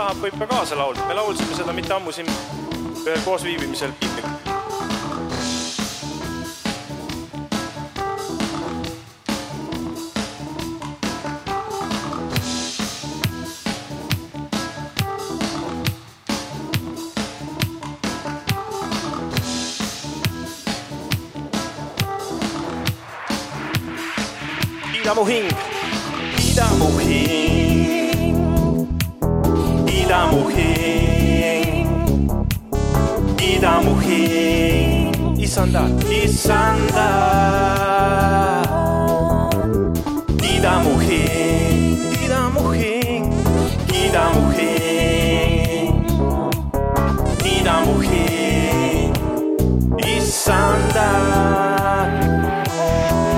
tahab, võib ka kaasa laulda, me laulsime seda mitte ammu siin ühel koosviibimisel. Piipiga. kiida mu hing, kiida mu hing, kiida mu hing, kiida mu hing, issanda, issanda. kiida mu hing, kiida mu hing, kiida mu hing, kiida mu hing, issanda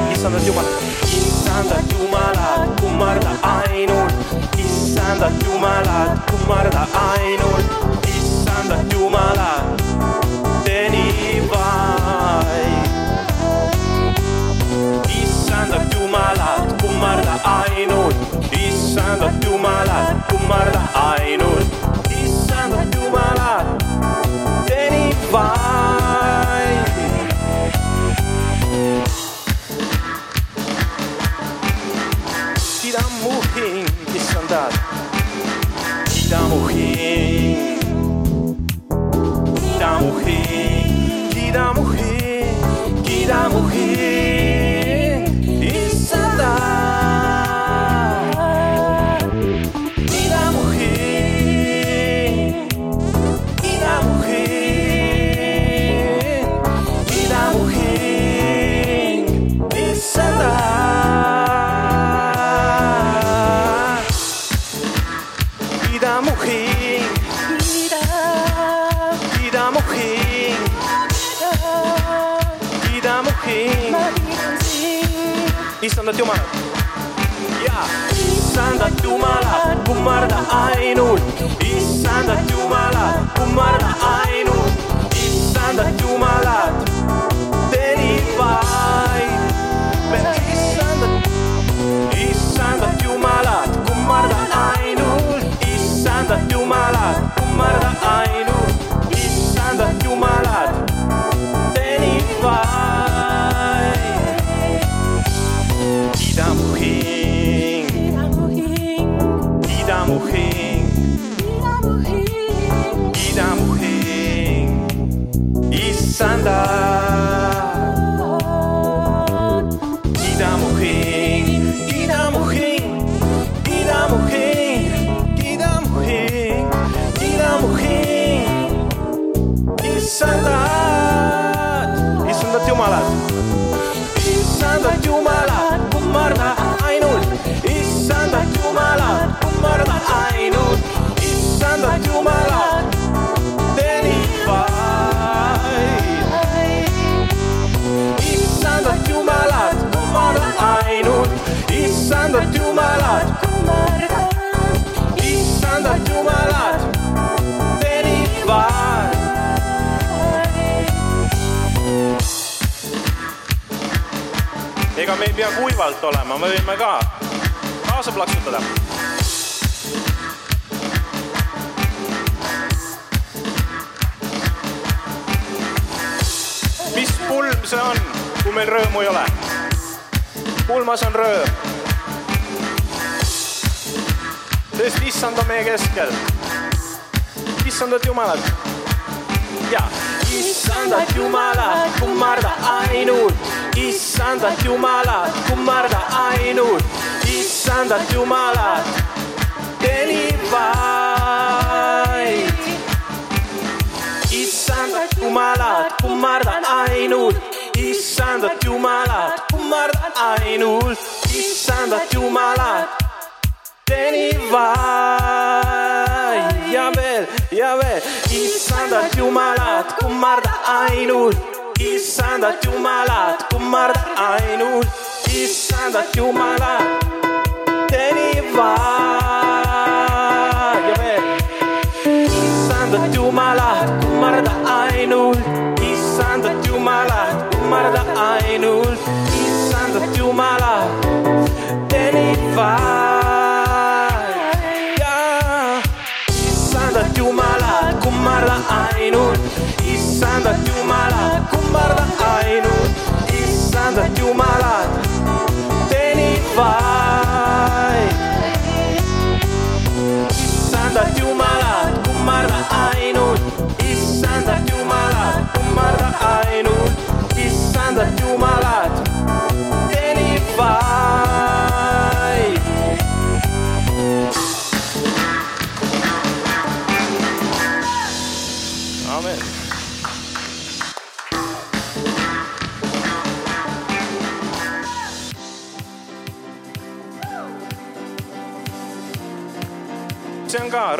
issandat Jumalat, issandat Jumalat, kummarda ainult, issandat Jumalat, kummarda ainult, issandat Jumalat, tee vaid. issandat Jumalat, kummarda ainult, issandat Jumalat, kummarda ainult, issandat Jumalat, tee vaid. Kiida mu issandat Jumalat. ja issandat Jumalat, kummarda ainult, issandat Jumalat, kummarda ainult, ega me ei pea kuivalt olema, me võime ka kaasa plaksutada. mis pulm see on, kui meil rõõmu ei ole? pulmas on rõõm. sest issand on meie keskel. issandat Jumalat. ja issandat Jumalat, kummarda ainult, issandat Jumalat, kummarda ainult, issandat Jumalat, tee vaid issandat Jumalat, kummarda ainult, issandat Jumalat, kummarda ainult, issandat Jumalat, tee vaid ja veel ja veel, issandat Jumalat, kummarda ainult, issandat Jumalat, kummarda ainult, issandat Jumalat, tee vaid ja veel issandat Jumalat, kummarda ainult, issandat Jumalat, kummarda ainult, issandat Jumalat,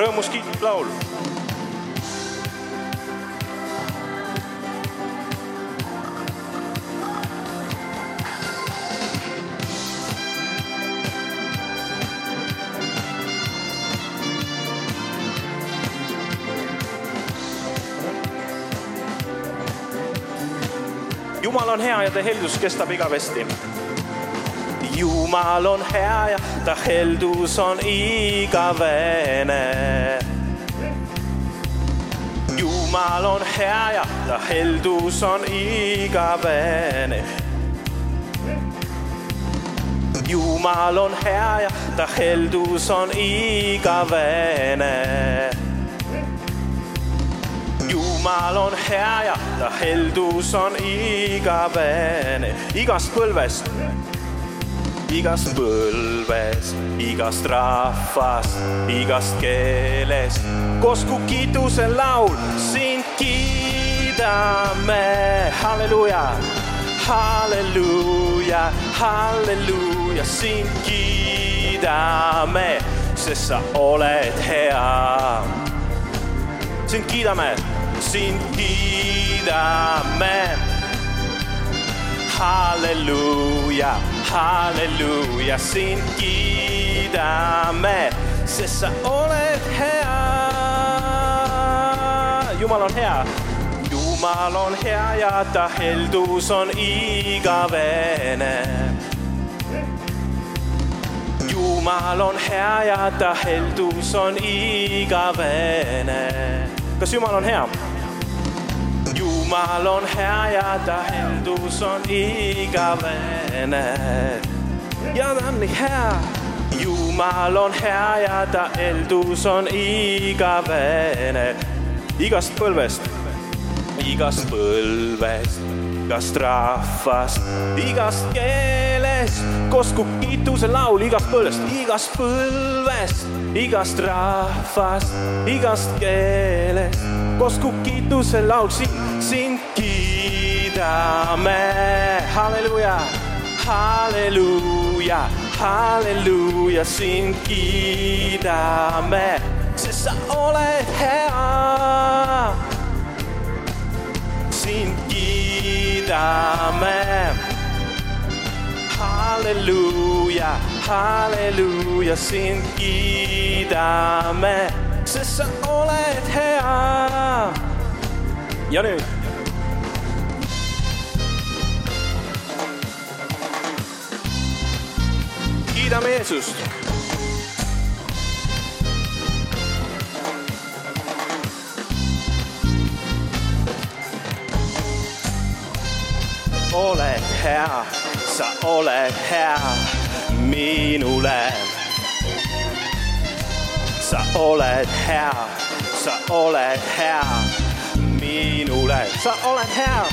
rõõmus kiitlaul Jumal on hea ja ta heldus kestab igavesti. Jumal on hea ja ta heldus on igavene. Jumal on hea ja ta heldus on igavene. Jumal on hea ja ta heldus on igavene Jumal on hea ja ta heldus on igavene igast põlvest, igast põlvest, igast rahvast, igast keelest. kosku kiituse laul, sind kiidame, halleluuja, halleluuja, halleluuja, sind kiidame, sest sa oled hea. sind kiidame sind kiidame. Halleluuja, halleluuja, sind kiidame, sest sa oled hea. Jumal on hea, Jumal on hea ja ta heldus on igavene. Jumal on hea ja ta heldus on igavene. kas Jumal on hea? Jumal on hea ja ta heldus on igavene. ja ta on nii hea. Jumal on hea ja ta heldus on igavene. igast põlvest, igast põlvest, igast rahvast, igast keelest, kosku kiituse laul igast põlvest, igast põlvest, igast rahvast, igast keelest, kosku kiituse laul sind, sind kiidame, halleluuja, halleluuja, halleluuja, sind kiidame, sest sa oled hea. sind kiidame. halleluuja, halleluuja, sind kiidame, sest sa oled hea. Ja nüüd. kiidame Jeesust oled hea, sa oled hea minule. sa oled hea, sa oled hea minule, sa oled hea.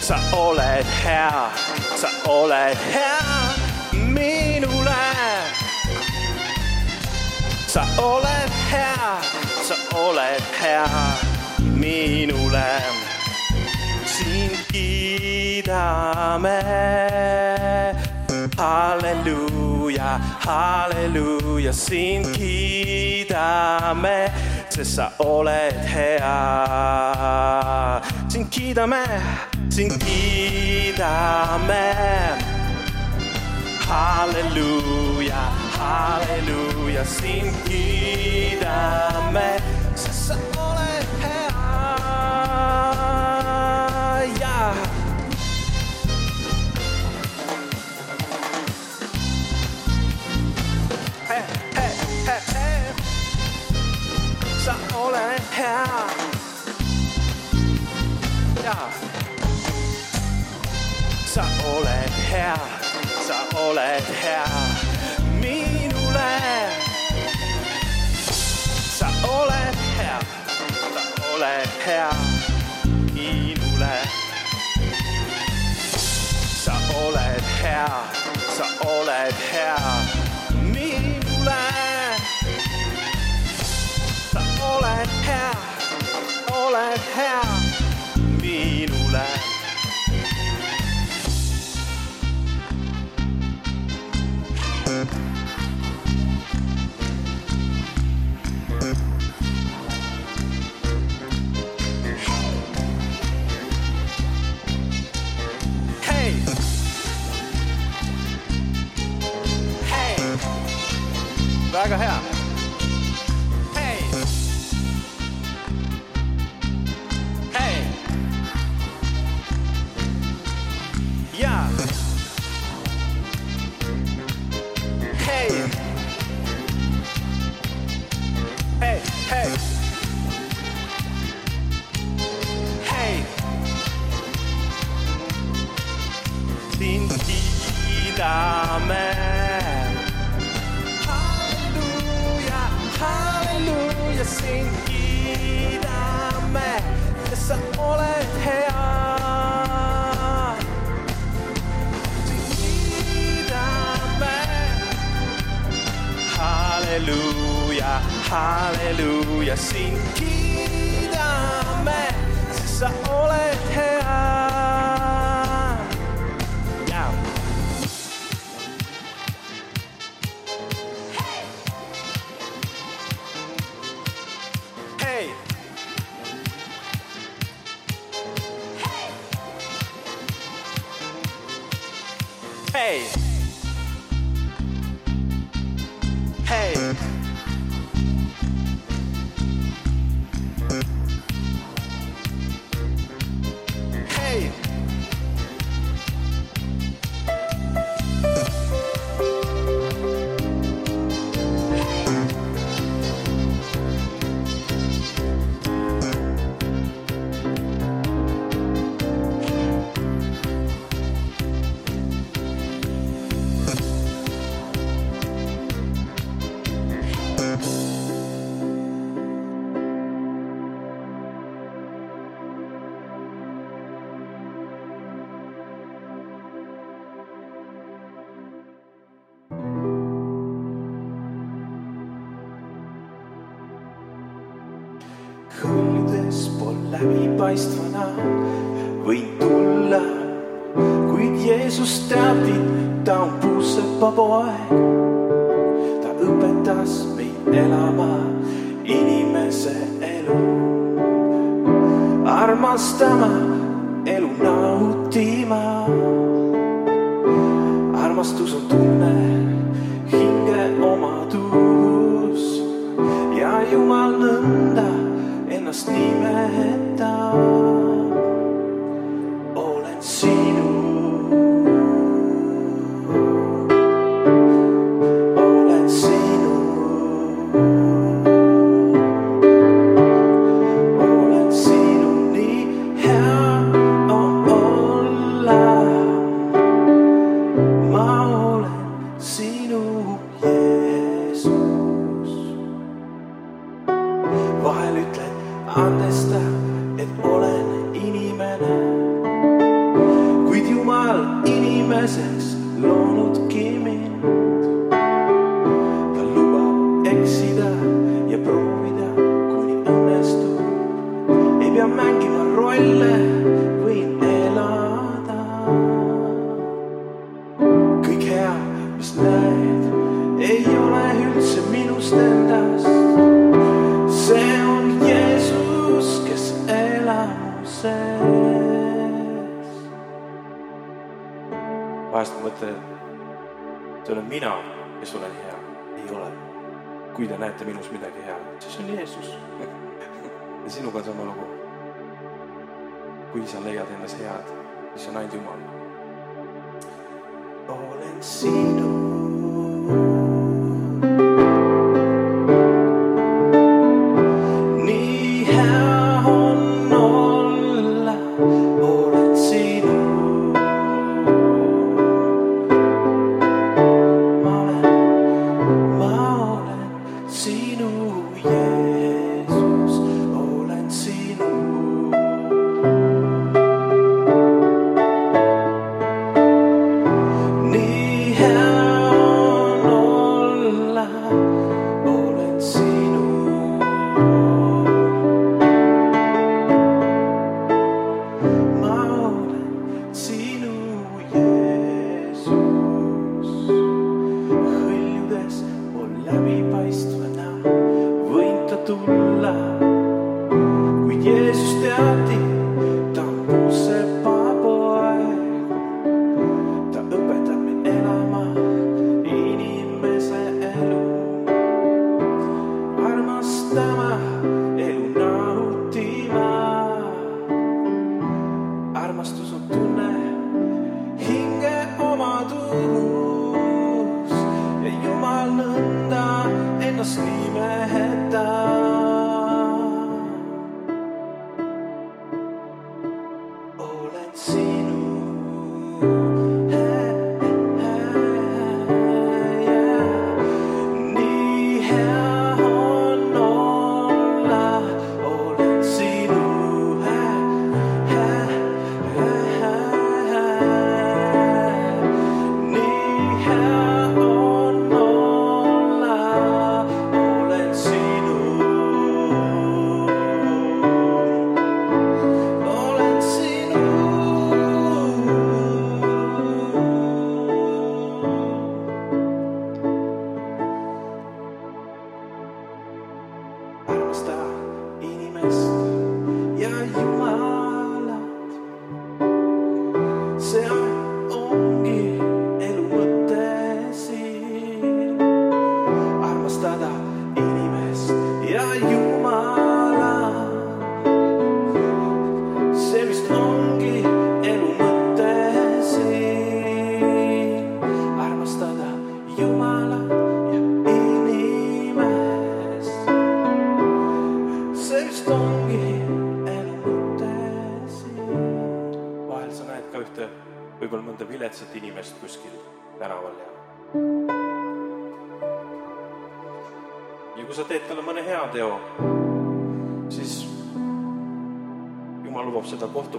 sa oled hea, sa oled hea minule. sa oled hea, sa oled hea minule sind kiidame. halleluuja, halleluuja, sind kiidame, sest sa oled hea. sind kiidame, sind kiidame. halleluuja, halleluuja, sind kiidame, sest sa oled sa oled hea minule. sa oled hea, sa oled hea minule. sa oled hea, sa oled hea minule. sa oled hea, oled hea 干个啥？läbipaistvana võin tulla, kuid Jeesus teab mind, ta on puusepapoeg. ta õpetas mind elama inimese elu, armastama, elu nautima. armastus on tunne, hinge omadus ja Jumal nõnda ennast nimetab. down. sa leiad endas head, mis on ainult Jumal. olen sinu.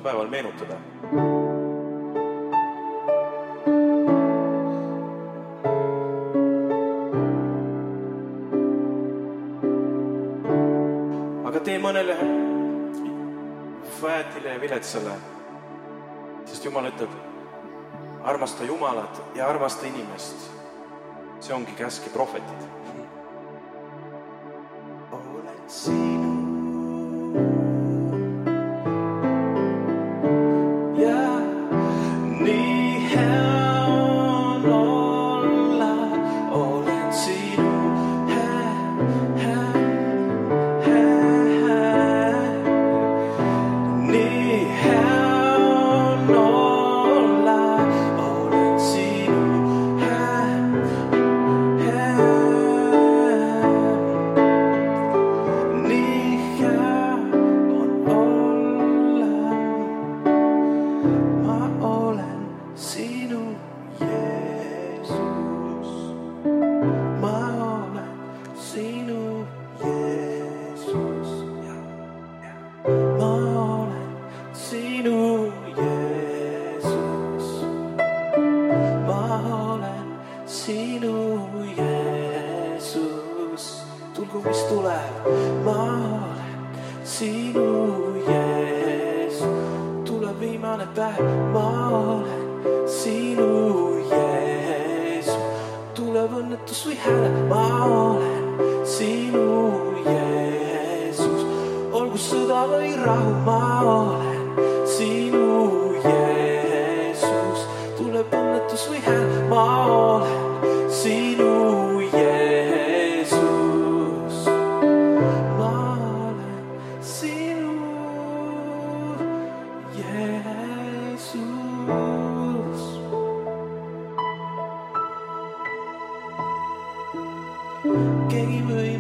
päeval meenutada. aga tee mõnele väetile ja viletsale, sest Jumal ütleb, armasta Jumalat ja armasta inimest. see ongi käsk ja prohvetid gave her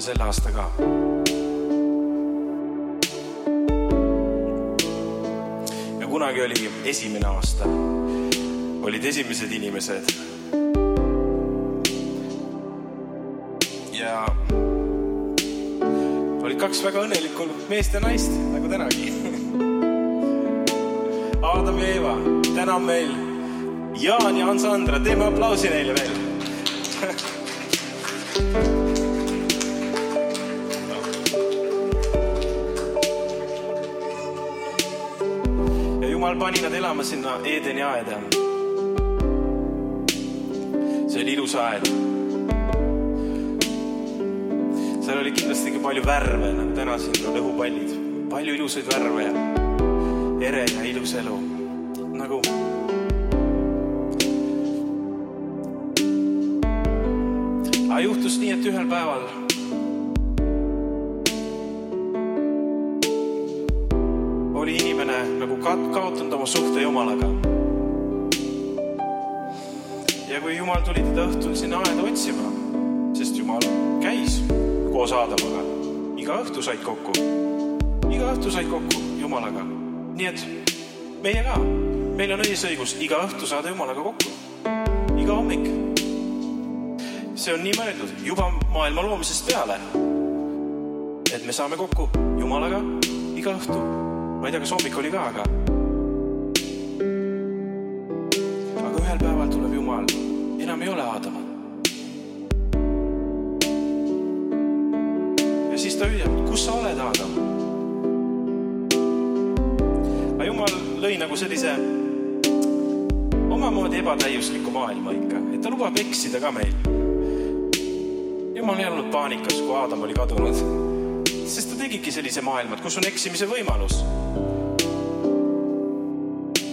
ja selle aasta ka. ja kunagi oli esimene aasta, olid esimesed inimesed. ja olid kaks väga õnnelikku meest ja naist nagu tänagi. Aadam ja Eeva, täna on meil Jaan ja Hans-Andra, teeme aplausi neile veel. Pani nad elama sinna Eedeni aeda. see oli ilus aed. seal oli kindlasti ka palju värve, nagu täna siin on õhupallid, palju ilusaid värve ja ere ja ilus elu nagu. aga juhtus nii, et ühel päeval kaotanud oma suhte Jumalaga. ja kui Jumal tuli teda õhtul sinna aeda otsima, sest Jumal käis koos Aadamaga, iga õhtu said kokku, iga õhtu said kokku Jumalaga, nii et meie ka, meil on õisõigus iga õhtu saada Jumalaga kokku, iga hommik. see on nii mõeldud juba maailma loomisest peale, et me saame kokku Jumalaga iga õhtu ma ei tea, kas hommik oli ka, aga. aga ühel päeval tuleb Jumal, enam ei ole Aadamat. ja siis ta hüüab, kus sa oled, Aadam? aga Jumal lõi nagu sellise omamoodi ebatäiusliku maailma ikka, et ta lubab eksida ka meil. Jumal ei olnud paanikas, kui Aadam oli kadunud tegigi sellise maailma, et kus on eksimise võimalus.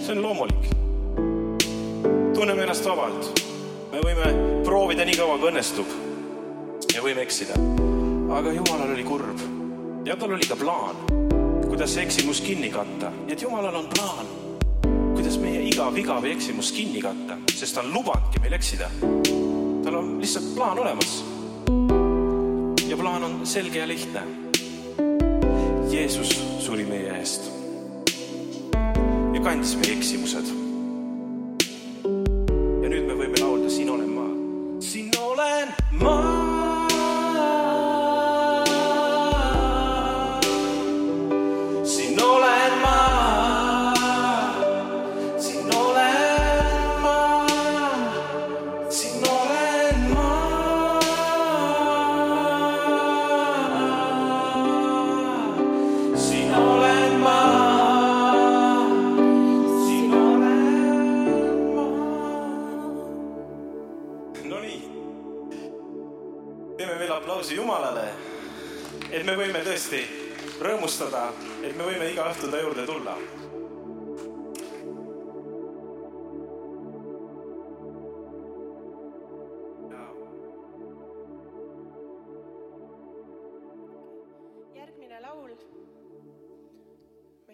see on loomulik. tunneme ennast vabalt. me võime proovida nii kaua, kui õnnestub. ja võime eksida. aga Jumalal oli kurb ja tal oli ka plaan, kuidas see eksimus kinni katta. nii et Jumalal on plaan, kuidas meie iga viga või eksimus kinni katta, sest ta on lubanudki meil eksida. tal on lihtsalt plaan olemas. ja plaan on selge ja lihtne Jeesus suri meie eest ja kandis meie eksimused.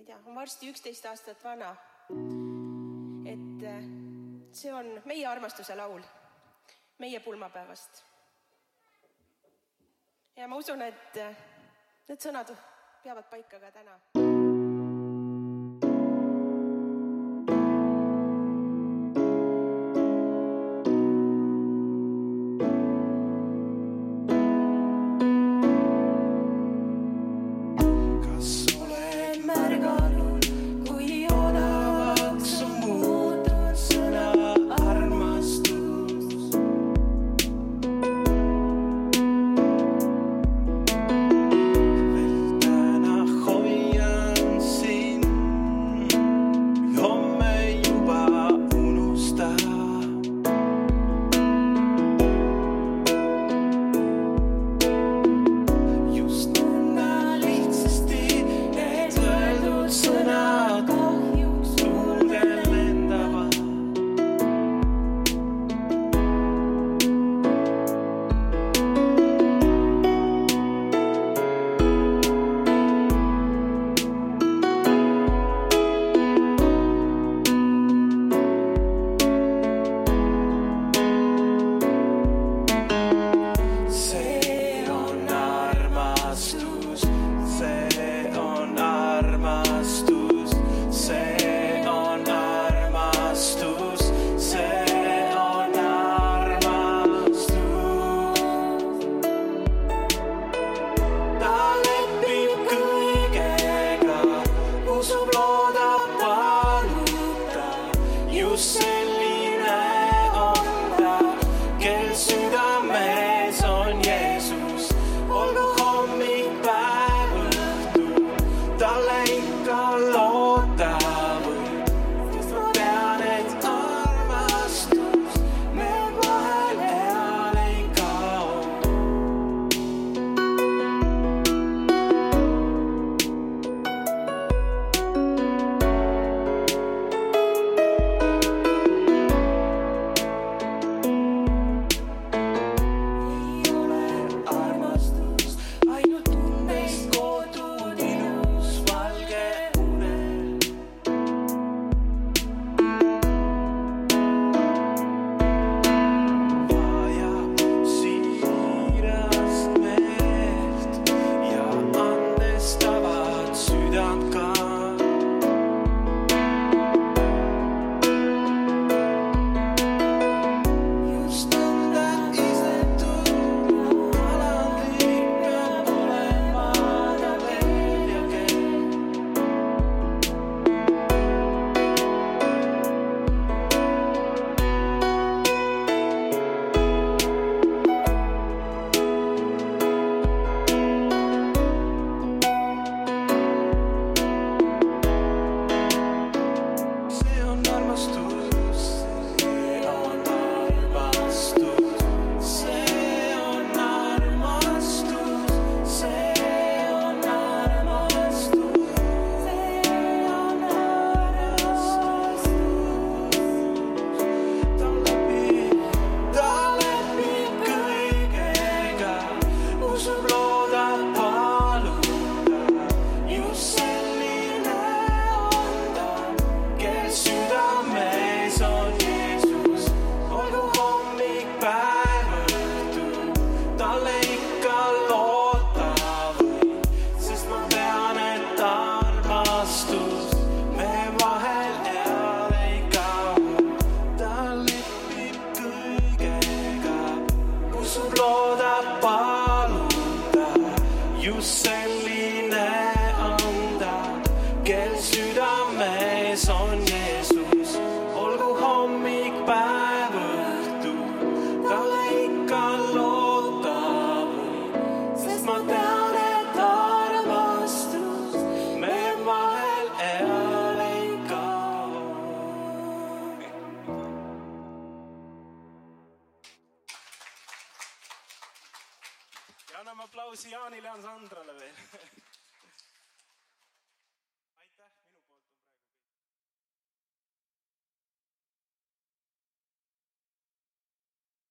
ei tea, on varsti üksteist aastat vana. et äh, see on meie armastuse laul meie pulmapäevast. ja ma usun, et äh, need sõnad peavad paika ka täna